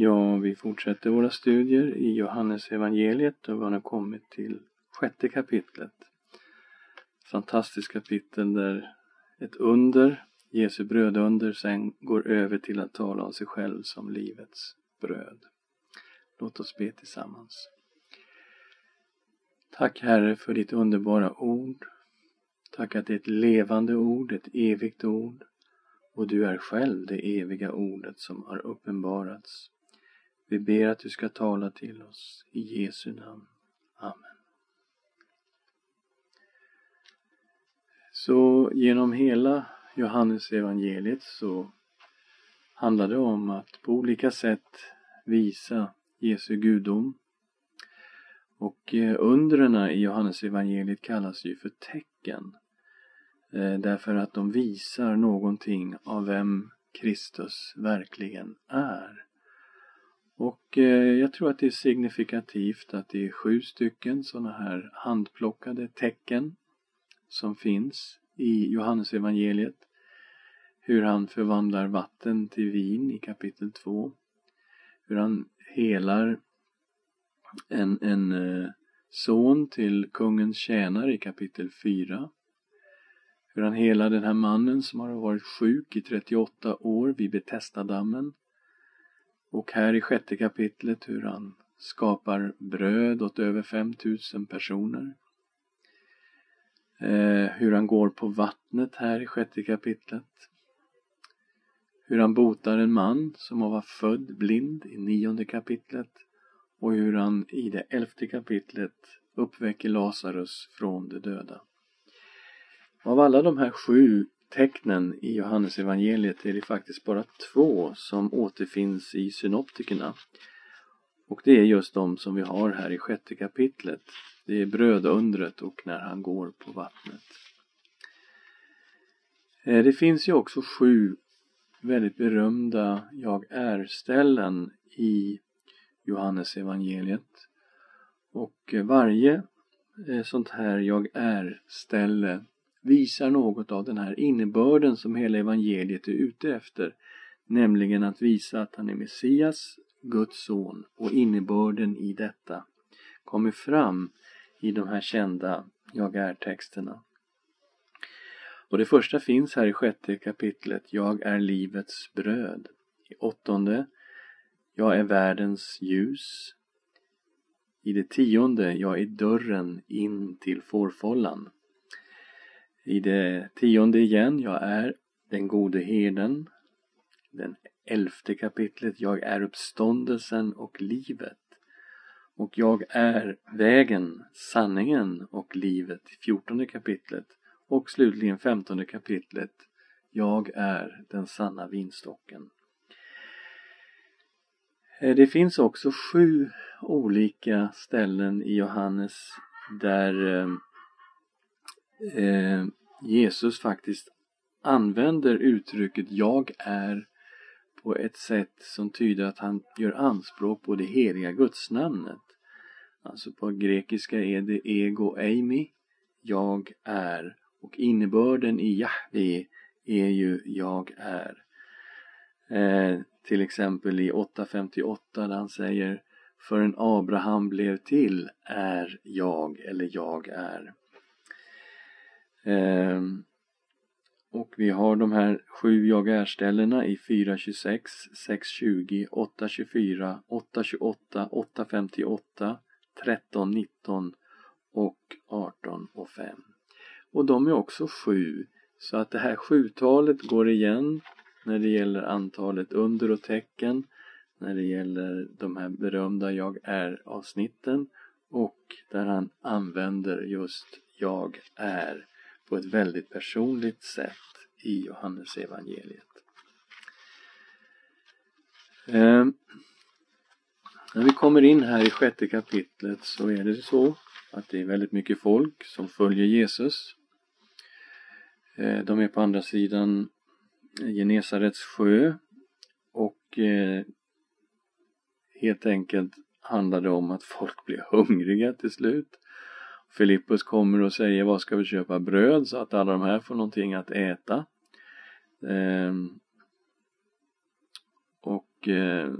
Ja, vi fortsätter våra studier i Johannes evangeliet och vi har nu kommit till sjätte kapitlet. Fantastiskt kapitel där ett under, Jesu brödunder, sen går över till att tala om sig själv som livets bröd. Låt oss be tillsammans. Tack Herre för ditt underbara ord. Tack att det är ett levande ord, ett evigt ord. Och du är själv det eviga ordet som har uppenbarats. Vi ber att du ska tala till oss. I Jesu namn. Amen. Så genom hela Johannes evangeliet så handlar det om att på olika sätt visa Jesu gudom. Och eh, undrena i Johannes evangeliet kallas ju för tecken. Eh, därför att de visar någonting av vem Kristus verkligen är. Och eh, jag tror att det är signifikativt att det är sju stycken sådana här handplockade tecken som finns i Johannesevangeliet. Hur han förvandlar vatten till vin i kapitel 2. Hur han helar en, en eh, son till kungens tjänare i kapitel 4. Hur han helar den här mannen som har varit sjuk i 38 år vid Betestadammen och här i sjätte kapitlet hur han skapar bröd åt över 5000 personer. Eh, hur han går på vattnet här i sjätte kapitlet. Hur han botar en man som var född blind i nionde kapitlet. Och hur han i det elfte kapitlet uppväcker Lazarus från de döda. Av alla de här sju tecknen i Johannes evangeliet är det faktiskt bara två som återfinns i synoptikerna. Och det är just de som vi har här i sjätte kapitlet. Det är brödundret och när han går på vattnet. Eh, det finns ju också sju väldigt berömda Jag är-ställen i Johannes evangeliet. Och eh, varje eh, sånt här Jag är-ställe visar något av den här innebörden som hela evangeliet är ute efter. Nämligen att visa att han är Messias, Guds son och innebörden i detta kommer fram i de här kända Jag är-texterna. Och det första finns här i sjätte kapitlet Jag är livets bröd. I åttonde Jag är världens ljus. I det tionde Jag är dörren in till fårfållan. I det tionde igen, jag är den gode herden. Den elfte kapitlet, jag är uppståndelsen och livet. Och jag är vägen, sanningen och livet fjortonde kapitlet. Och slutligen femtonde kapitlet, jag är den sanna vinstocken. Eh, det finns också sju olika ställen i Johannes där eh, eh Jesus faktiskt använder uttrycket jag är på ett sätt som tyder att han gör anspråk på det heliga gudsnamnet. Alltså på grekiska är det ego eimi, jag är. Och innebörden i Jahve är ju jag är. Eh, till exempel i 858 där han säger Förrän Abraham blev till är jag eller jag är. Ehm, och vi har de här sju jag är-ställena i 4.26, 6.20, 8.24, 8.28, 8.58, 13.19 och 18 och 5. Och de är också sju, så att det här sjutalet går igen när det gäller antalet under och tecken, när det gäller de här berömda jag är-avsnitten och där han använder just jag är på ett väldigt personligt sätt i Johannes evangeliet. Eh, när vi kommer in här i sjätte kapitlet så är det så att det är väldigt mycket folk som följer Jesus. Eh, de är på andra sidan Genesarets sjö och eh, helt enkelt handlar det om att folk blir hungriga till slut. Filippus kommer och säger vad ska vi köpa bröd så att alla de här får någonting att äta. Eh, och eh,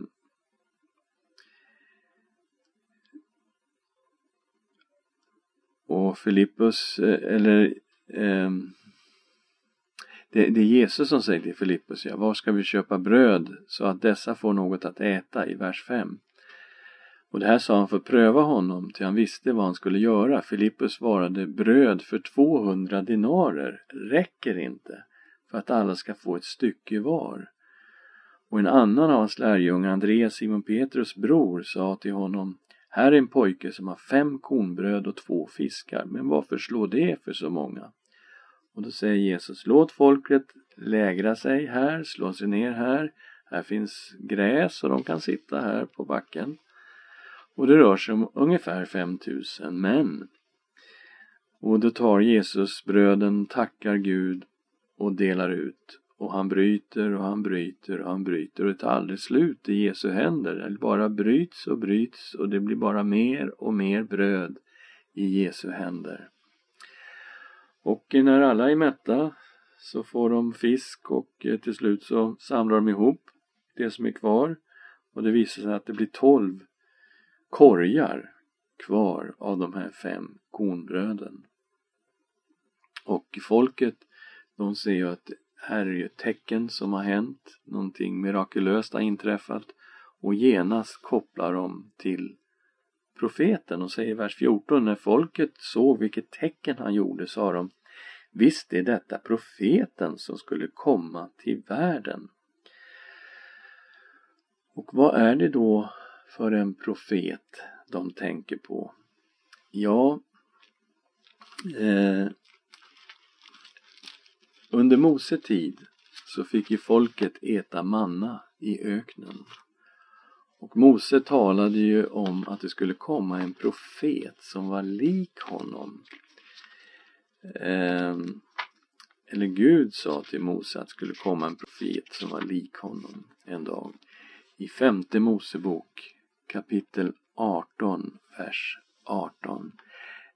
och Filippus, eh, eller eh, det, det, är Jesus som säger till Filippus, ja, var ska vi köpa bröd så att dessa får något att äta i vers 5? Och det här sa han för att pröva honom, till han visste vad han skulle göra. Filippus svarade, bröd för 200 dinarer räcker inte för att alla ska få ett stycke var. Och en annan av hans lärjungar, Andreas, Simon Petrus bror, sa till honom Här är en pojke som har fem kornbröd och två fiskar, men varför slår det för så många? Och då säger Jesus, låt folket lägra sig här, slå sig ner här. Här finns gräs och de kan sitta här på backen. Och det rör sig om ungefär 5000 män. Och då tar Jesus bröden, tackar Gud och delar ut. Och han bryter och han bryter och han bryter och det tar aldrig slut i Jesu händer. Det bara bryts och bryts och det blir bara mer och mer bröd i Jesu händer. Och när alla är mätta så får de fisk och eh, till slut så samlar de ihop det som är kvar och det visar sig att det blir tolv korgar kvar av de här fem kornbröden. Och folket de ser ju att här är ju ett tecken som har hänt, någonting mirakulöst har inträffat och genast kopplar de till profeten och säger i vers 14 när folket såg vilket tecken han gjorde sa de Visst är detta profeten som skulle komma till världen. Och vad är det då för en profet de tänker på? Ja, eh, under Mose tid så fick ju folket äta manna i öknen. Och Mose talade ju om att det skulle komma en profet som var lik honom. Eh, eller Gud sa till Mose att det skulle komma en profet som var lik honom en dag. I femte Mosebok kapitel 18, vers 18.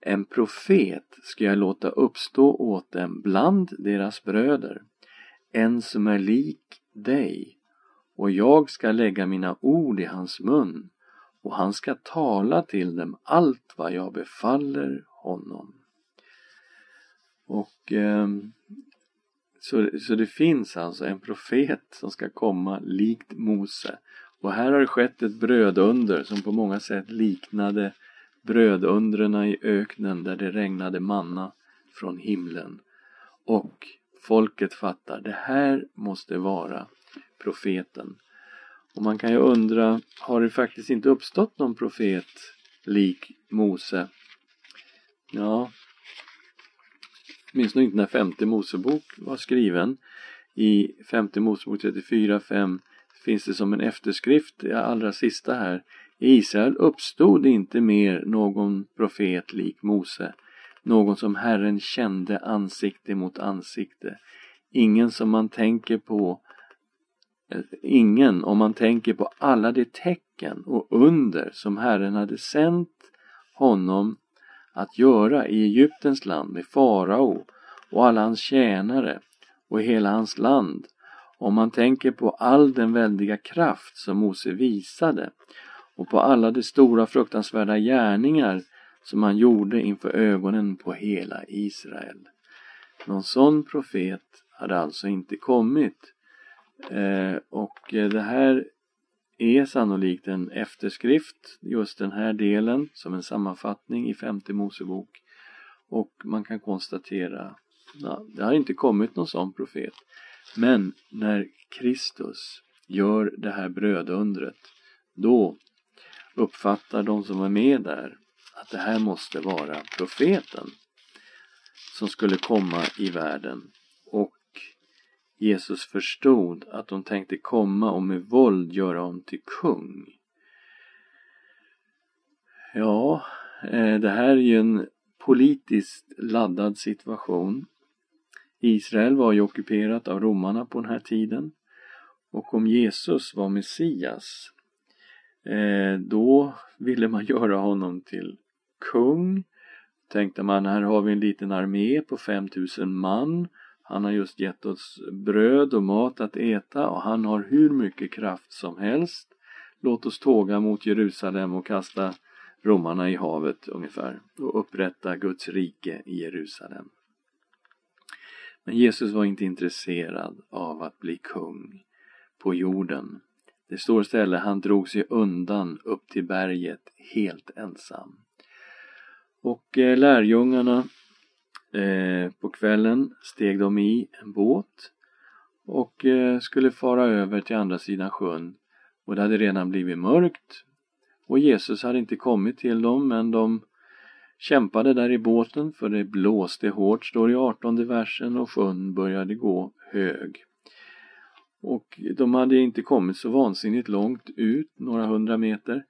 En profet ska jag låta uppstå åt dem bland deras bröder, en som är lik dig, och jag ska lägga mina ord i hans mun, och han ska tala till dem allt vad jag befaller honom. Och eh, så, så det finns alltså en profet som ska komma likt Mose. Och här har det skett ett brödunder som på många sätt liknade brödundrena i öknen där det regnade manna från himlen. Och folket fattar, det här måste vara profeten. Och man kan ju undra, har det faktiskt inte uppstått någon profet lik Mose? Ja, åtminstone inte när femte Mosebok var skriven. I femte Mosebok 34.5 finns det som en efterskrift, det allra sista här. I Israel uppstod inte mer någon profet lik Mose, någon som Herren kände ansikte mot ansikte. Ingen som man tänker på eh, Ingen om man tänker på alla de tecken och under som Herren hade sänt honom att göra i Egyptens land med farao och alla hans tjänare och hela hans land. Om man tänker på all den väldiga kraft som Mose visade och på alla de stora fruktansvärda gärningar som han gjorde inför ögonen på hela Israel. Någon sån profet hade alltså inte kommit. Eh, och eh, det här är sannolikt en efterskrift, just den här delen, som en sammanfattning i femte Mosebok. Och man kan konstatera, att det har inte kommit någon sån profet. Men när Kristus gör det här brödundret, då uppfattar de som var med där att det här måste vara profeten som skulle komma i världen. Och Jesus förstod att de tänkte komma och med våld göra honom till kung. Ja, eh, det här är ju en politiskt laddad situation. Israel var ju ockuperat av romarna på den här tiden. Och om Jesus var Messias, eh, då ville man göra honom till kung. Tänkte man, här har vi en liten armé på 5000 man han har just gett oss bröd och mat att äta och han har hur mycket kraft som helst. Låt oss tåga mot Jerusalem och kasta romarna i havet ungefär och upprätta Guds rike i Jerusalem. Men Jesus var inte intresserad av att bli kung på jorden. Det står istället, han drog sig undan upp till berget helt ensam. Och eh, lärjungarna eh, på kvällen steg de i en båt och eh, skulle fara över till andra sidan sjön och det hade redan blivit mörkt och Jesus hade inte kommit till dem men de kämpade där i båten för det blåste hårt, står i artonde versen och sjön började gå hög. Och de hade inte kommit så vansinnigt långt ut, några hundra meter.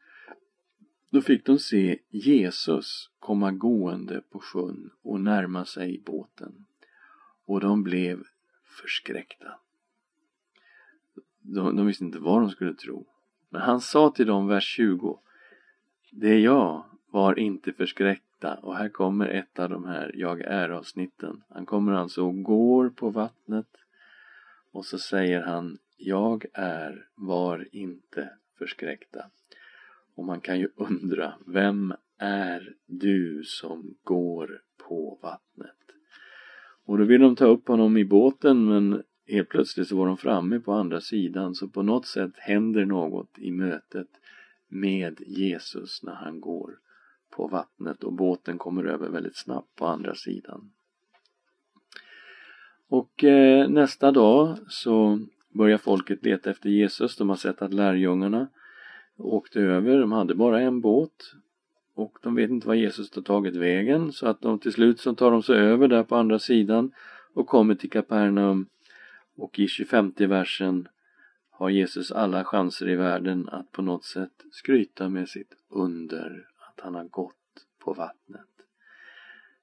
Då fick de se Jesus komma gående på sjön och närma sig båten. Och de blev förskräckta. De, de visste inte vad de skulle tro. Men han sa till dem, vers 20. Det är jag, var inte förskräckt förskräckta. Och här kommer ett av de här jag är avsnitten. Han kommer alltså och går på vattnet och så säger han Jag är, var inte förskräckta. Och man kan ju undra, vem är du som går på vattnet? Och då vill de ta upp honom i båten men helt plötsligt så var de framme på andra sidan så på något sätt händer något i mötet med Jesus när han går på vattnet och båten kommer över väldigt snabbt på andra sidan. Och eh, nästa dag så börjar folket leta efter Jesus. De har sett att lärjungarna åkte över. De hade bara en båt och de vet inte var Jesus har tagit vägen så att de till slut så tar de sig över där på andra sidan och kommer till Kapernaum och i 25 versen har Jesus alla chanser i världen att på något sätt skryta med sitt under att han har gått på vattnet.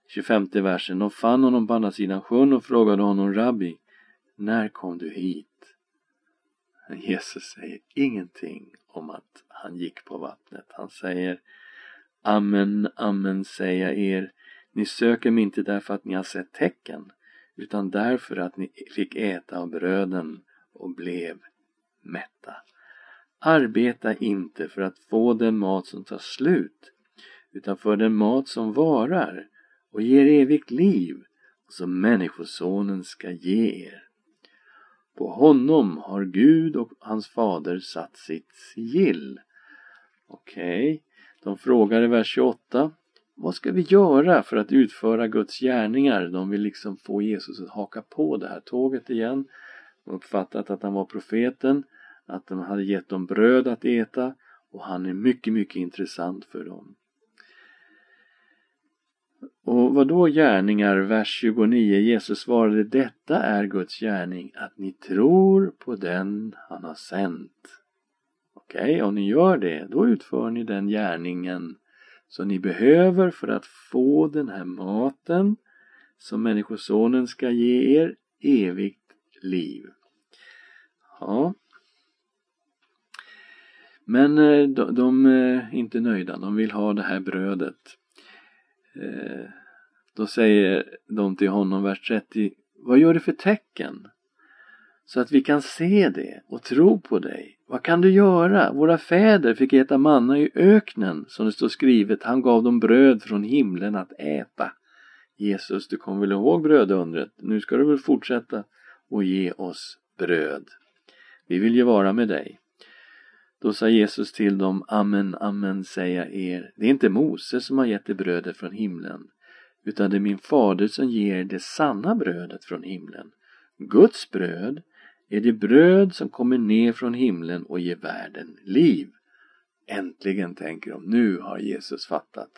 25 versen. De fann honom på andra sidan sjön och frågade honom Rabbi, när kom du hit? Jesus säger ingenting om att han gick på vattnet. Han säger Amen, amen säger jag er, ni söker mig inte därför att ni har sett tecken, utan därför att ni fick äta av bröden och blev mätta. Arbeta inte för att få den mat som tar slut, utan för den mat som varar och ger evigt liv och som Människosonen ska ge er. På honom har Gud och hans fader satt sitt sigill. Okej, okay. de frågar i vers 28 vad ska vi göra för att utföra Guds gärningar? De vill liksom få Jesus att haka på det här tåget igen. De har uppfattat att han var profeten, att de hade gett dem bröd att äta och han är mycket, mycket intressant för dem. Och vad då gärningar? Vers 29. Jesus svarade Detta är Guds gärning, att ni tror på den han har sänt. Okej, okay, om ni gör det, då utför ni den gärningen som ni behöver för att få den här maten som Människosonen ska ge er evigt liv. Ja. Men eh, de, de är inte nöjda, de vill ha det här brödet. Eh, då säger de till honom, vers 30, vad gör du för tecken? Så att vi kan se det och tro på dig. Vad kan du göra? Våra fäder fick äta manna i öknen, som det står skrivet, han gav dem bröd från himlen att äta. Jesus, du kommer väl ihåg brödundret? Nu ska du väl fortsätta och ge oss bröd. Vi vill ju vara med dig. Då sa Jesus till dem, Amen, amen säger jag er, det är inte Mose som har gett er brödet från himlen, utan det är min fader som ger det sanna brödet från himlen. Guds bröd är det bröd som kommer ner från himlen och ger världen liv. Äntligen, tänker de, nu har Jesus fattat.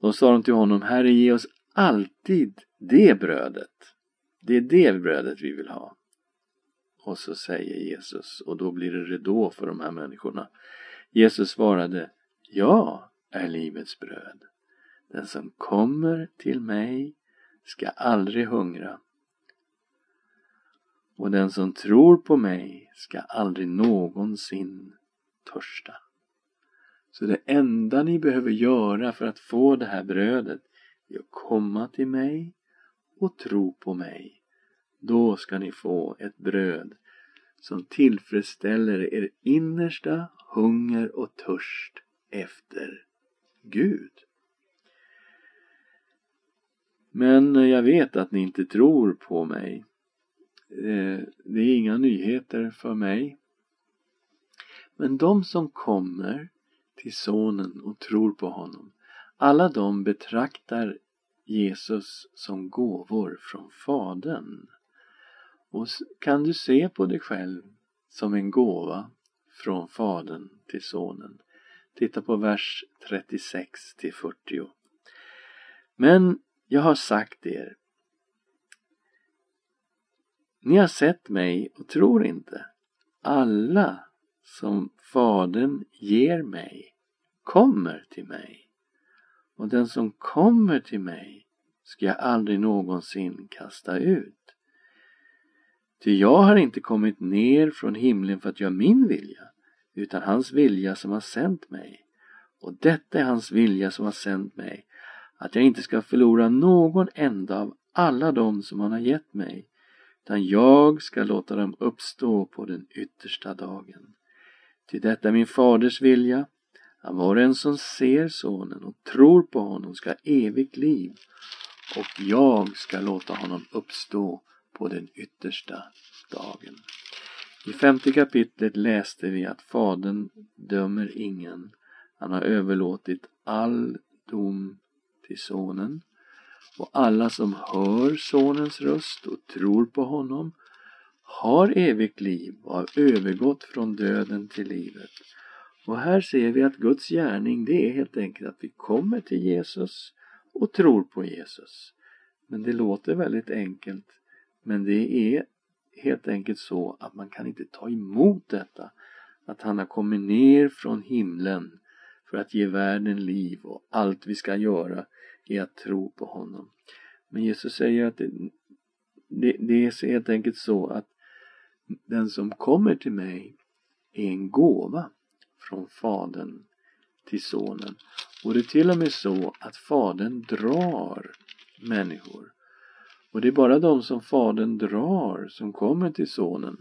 Då sa de till honom, Herre ge oss alltid det brödet. Det är det brödet vi vill ha. Och så säger Jesus, och då blir det ridå för de här människorna. Jesus svarade, Jag är livets bröd. Den som kommer till mig ska aldrig hungra och den som tror på mig ska aldrig någonsin törsta. Så det enda ni behöver göra för att få det här brödet är att komma till mig och tro på mig. Då ska ni få ett bröd som tillfredsställer er innersta hunger och törst efter Gud. Men jag vet att ni inte tror på mig. Eh, det är inga nyheter för mig. Men de som kommer till Sonen och tror på honom, alla de betraktar Jesus som gåvor från Fadern. Och kan du se på dig själv som en gåva från Fadern till Sonen? Titta på vers 36 till 40. Men jag har sagt er ni har sett mig och tror inte. Alla som Fadern ger mig kommer till mig. Och den som kommer till mig ska jag aldrig någonsin kasta ut. Ty jag har inte kommit ner från himlen för att göra min vilja, utan hans vilja som har sänt mig. Och detta är hans vilja som har sänt mig, att jag inte ska förlora någon enda av alla dem som han har gett mig, utan jag ska låta dem uppstå på den yttersta dagen. Till detta är min faders vilja, att var och en som ser sonen och tror på honom ska ha evigt liv och jag ska låta honom uppstå på den yttersta dagen. I femte kapitlet läste vi att Fadern dömer ingen. Han har överlåtit all dom till Sonen. Och alla som hör Sonens röst och tror på honom har evigt liv och har övergått från döden till livet. Och här ser vi att Guds gärning det är helt enkelt att vi kommer till Jesus och tror på Jesus. Men det låter väldigt enkelt men det är helt enkelt så att man kan inte ta emot detta. Att han har kommit ner från himlen för att ge världen liv och allt vi ska göra är att tro på honom. Men Jesus säger att det, det, det är helt enkelt så att den som kommer till mig är en gåva från Fadern till Sonen. Och det är till och med så att Fadern drar människor. Och det är bara de som Fadern drar som kommer till Sonen.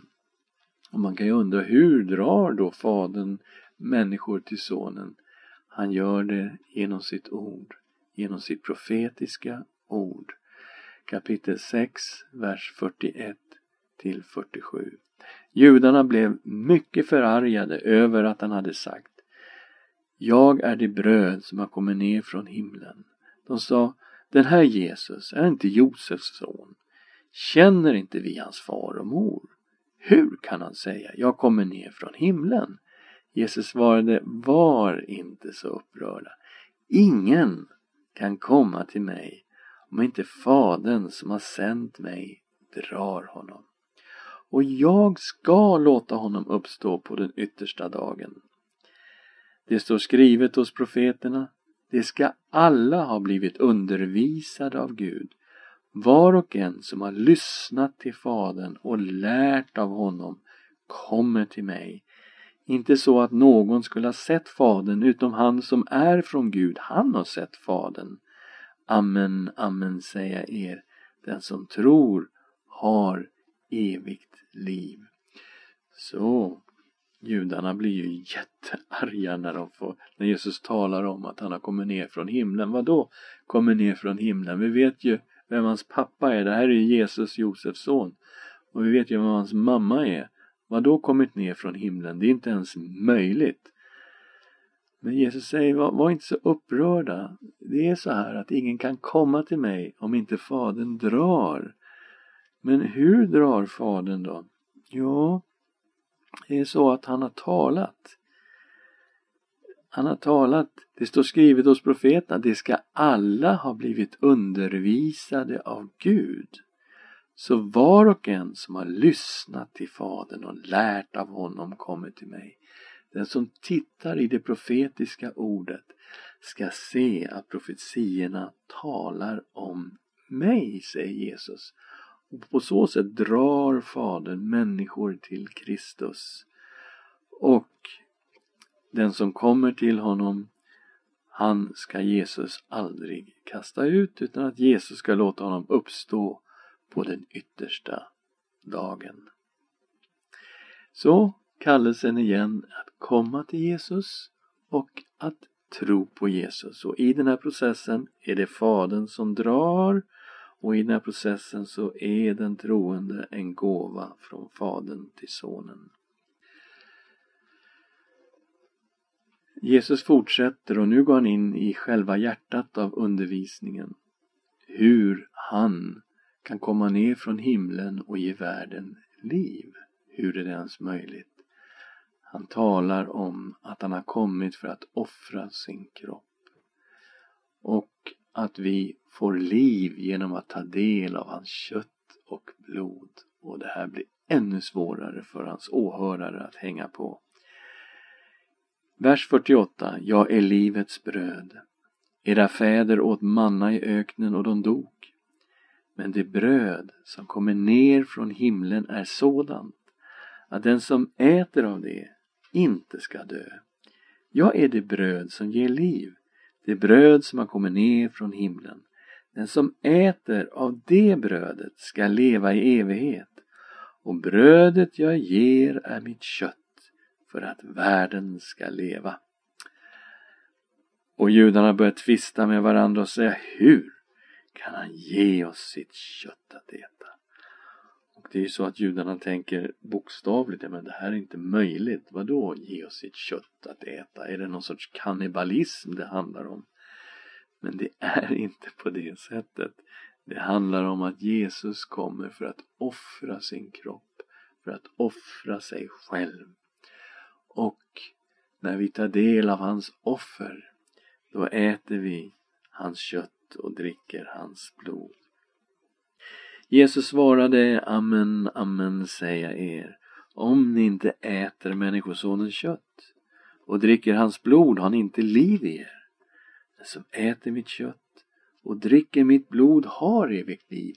Och man kan ju undra hur drar då Fadern människor till Sonen? Han gör det genom sitt ord, genom sitt profetiska ord. Kapitel 6, vers 41 till 47. Judarna blev mycket förargade över att han hade sagt Jag är det bröd som har kommit ner från himlen. De sa Den här Jesus är inte Josefs son. Känner inte vi hans far och mor? Hur kan han säga Jag kommer ner från himlen? Jesus svarade Var inte så upprörda. Ingen kan komma till mig om inte Fadern som har sänt mig drar honom. Och jag ska låta honom uppstå på den yttersta dagen. Det står skrivet hos profeterna, det ska alla ha blivit undervisade av Gud. Var och en som har lyssnat till Fadern och lärt av honom kommer till mig. Inte så att någon skulle ha sett Fadern utom han som är från Gud, han har sett Fadern. Amen, amen säger jag er, den som tror har evigt liv. Så judarna blir ju jättearga när de får, när Jesus talar om att han har kommit ner från himlen. Vad då kommer ner från himlen? Vi vet ju vem hans pappa är. Det här är Jesus, Josefs son. Och vi vet ju vem hans mamma är. Vad då kommit ner från himlen? Det är inte ens möjligt. Men Jesus säger, var, var, inte så upprörda. Det är så här att ingen kan komma till mig om inte Fadern drar. Men hur drar Fadern då? Jo, det är så att han har talat. Han har talat, det står skrivet hos profeterna, det ska alla ha blivit undervisade av Gud. Så var och en som har lyssnat till Fadern och lärt av honom kommer till mig. Den som tittar i det profetiska ordet ska se att profetierna talar om mig, säger Jesus. Och på så sätt drar Fadern människor till Kristus. Och den som kommer till honom, han ska Jesus aldrig kasta ut utan att Jesus ska låta honom uppstå på den yttersta dagen. Så kallelsen igen att komma till Jesus och att tro på Jesus. Och i den här processen är det Fadern som drar och i den här processen så är den troende en gåva från Fadern till Sonen. Jesus fortsätter och nu går han in i själva hjärtat av undervisningen. Hur han kan komma ner från himlen och ge världen liv. Hur är det ens möjligt? Han talar om att han har kommit för att offra sin kropp. Och att vi får liv genom att ta del av hans kött och blod. Och det här blir ännu svårare för hans åhörare att hänga på. Vers 48. Jag är livets bröd. Era fäder åt manna i öknen och de dog. Men det bröd som kommer ner från himlen är sådant att den som äter av det inte ska dö. Jag är det bröd som ger liv, det bröd som har kommit ner från himlen. Den som äter av det brödet ska leva i evighet och brödet jag ger är mitt kött för att världen ska leva. Och judarna börjar tvista med varandra och säga hur kan han ge oss sitt kött att äta? Och det är ju så att judarna tänker bokstavligt, men det här är inte möjligt. Vadå ge oss sitt kött att äta? Är det någon sorts kannibalism det handlar om? Men det är inte på det sättet. Det handlar om att Jesus kommer för att offra sin kropp, för att offra sig själv. Och när vi tar del av hans offer, då äter vi hans kött och dricker hans blod. Jesus svarade, amen, amen säger jag er, om ni inte äter Människosonens kött och dricker hans blod har ni inte liv i er. Den som äter mitt kött och dricker mitt blod har evigt liv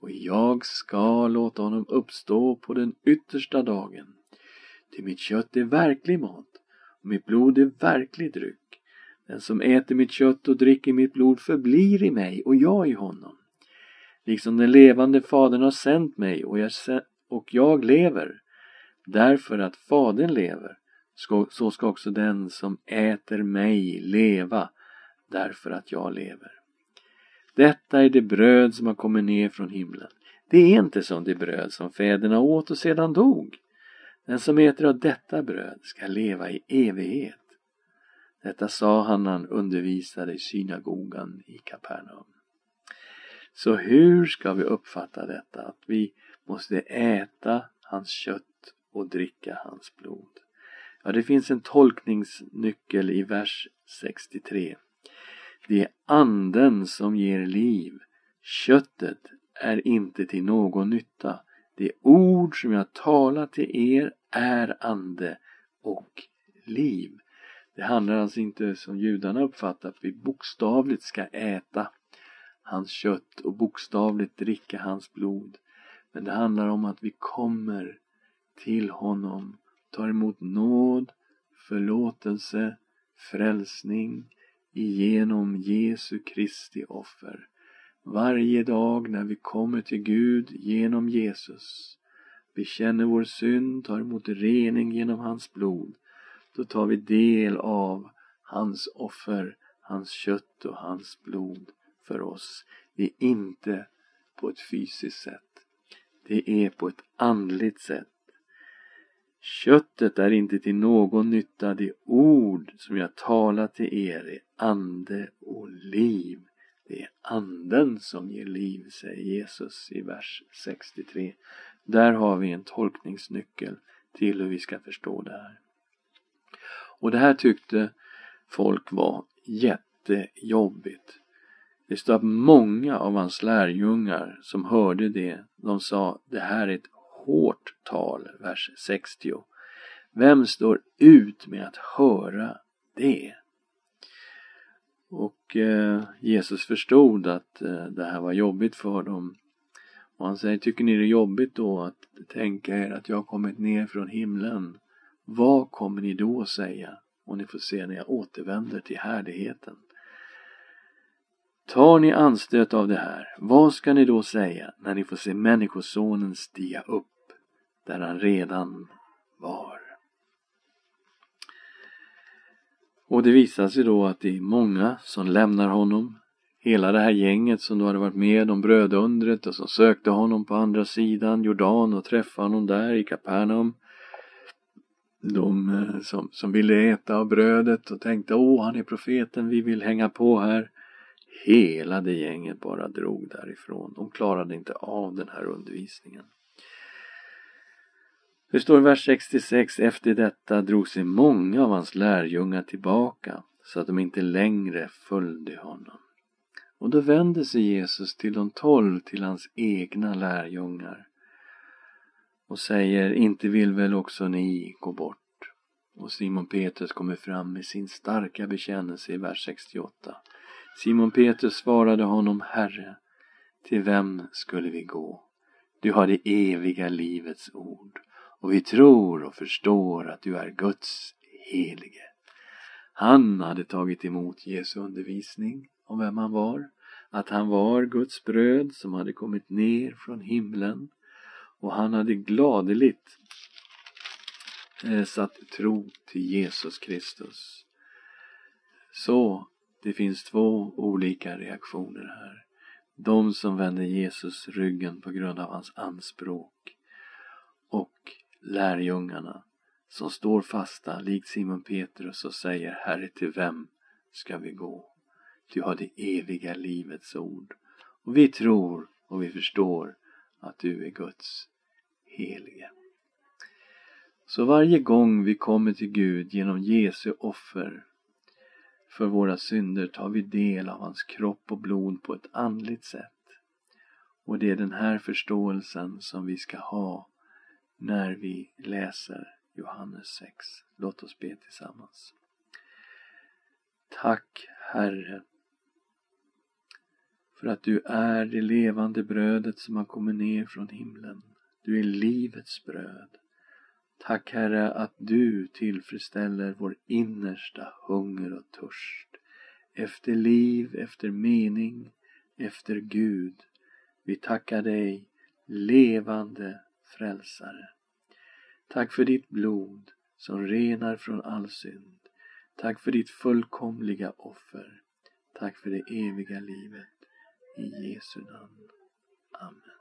och jag ska låta honom uppstå på den yttersta dagen. Till mitt kött är verklig mat och mitt blod är verklig dryck. Den som äter mitt kött och dricker mitt blod förblir i mig och jag i honom. Liksom den levande Fadern har sänt mig och jag, och jag lever därför att Fadern lever så ska också den som äter mig leva därför att jag lever. Detta är det bröd som har kommit ner från himlen. Det är inte som det bröd som fäderna åt och sedan dog. Den som äter av detta bröd ska leva i evighet. Detta sa han när han undervisade i synagogan i Kapernaum. Så hur ska vi uppfatta detta? Att vi måste äta hans kött och dricka hans blod. Ja, det finns en tolkningsnyckel i vers 63. Det är anden som ger liv. Köttet är inte till någon nytta. Det ord som jag talar till er är ande och liv. Det handlar alltså inte som judarna uppfattar att vi bokstavligt ska äta hans kött och bokstavligt dricka hans blod. Men det handlar om att vi kommer till honom, tar emot nåd, förlåtelse, frälsning genom Jesu Kristi offer. Varje dag när vi kommer till Gud genom Jesus, bekänner vår synd, tar emot rening genom hans blod, då tar vi del av hans offer, hans kött och hans blod för oss. Det är inte på ett fysiskt sätt. Det är på ett andligt sätt. Köttet är inte till någon nytta. Det ord som jag talar till er är ande och liv. Det är anden som ger liv, säger Jesus i vers 63. Där har vi en tolkningsnyckel till hur vi ska förstå det här. Och det här tyckte folk var jättejobbigt. Det står att många av hans lärjungar som hörde det, de sa det här är ett hårt tal, vers 60. Vem står ut med att höra det? Och eh, Jesus förstod att eh, det här var jobbigt för dem. Och han säger, tycker ni det är jobbigt då att tänka er att jag har kommit ner från himlen? Vad kommer ni då säga? Och ni får se när jag återvänder till härligheten. Tar ni anstöt av det här, vad ska ni då säga när ni får se Människosonen stiga upp där han redan var? Och det visar sig då att det är många som lämnar honom. Hela det här gänget som då hade varit med om brödundret och som sökte honom på andra sidan Jordan och träffade honom där i Kapernaum. De eh, som, som ville äta av brödet och tänkte åh han är profeten, vi vill hänga på här. Hela det gänget bara drog därifrån. De klarade inte av den här undervisningen. Det står i vers 66, efter detta drog sig många av hans lärjungar tillbaka så att de inte längre följde honom. Och då vände sig Jesus till de tolv, till hans egna lärjungar och säger, inte vill väl också ni gå bort? Och Simon Petrus kommer fram med sin starka bekännelse i vers 68. Simon Petrus svarade honom, Herre, till vem skulle vi gå? Du har det eviga livets ord och vi tror och förstår att du är Guds helige. Han hade tagit emot Jesu undervisning om vem han var, att han var Guds bröd som hade kommit ner från himlen och han hade gladeligt eh, satt tro till Jesus Kristus. Så det finns två olika reaktioner här. De som vänder Jesus ryggen på grund av hans anspråk och lärjungarna som står fasta likt Simon Petrus och säger Herre till vem ska vi gå? Du har det eviga livets ord och vi tror och vi förstår att du är Guds helige. Så varje gång vi kommer till Gud genom Jesu offer för våra synder tar vi del av hans kropp och blod på ett andligt sätt. Och det är den här förståelsen som vi ska ha när vi läser Johannes 6. Låt oss be tillsammans. Tack Herre för att du är det levande brödet som har kommit ner från himlen. Du är livets bröd. Tack Herre att du tillfredsställer vår innersta hunger och törst efter liv, efter mening, efter Gud. Vi tackar dig, levande frälsare. Tack för ditt blod som renar från all synd. Tack för ditt fullkomliga offer. Tack för det eviga livet. I Jesu namn. Amen.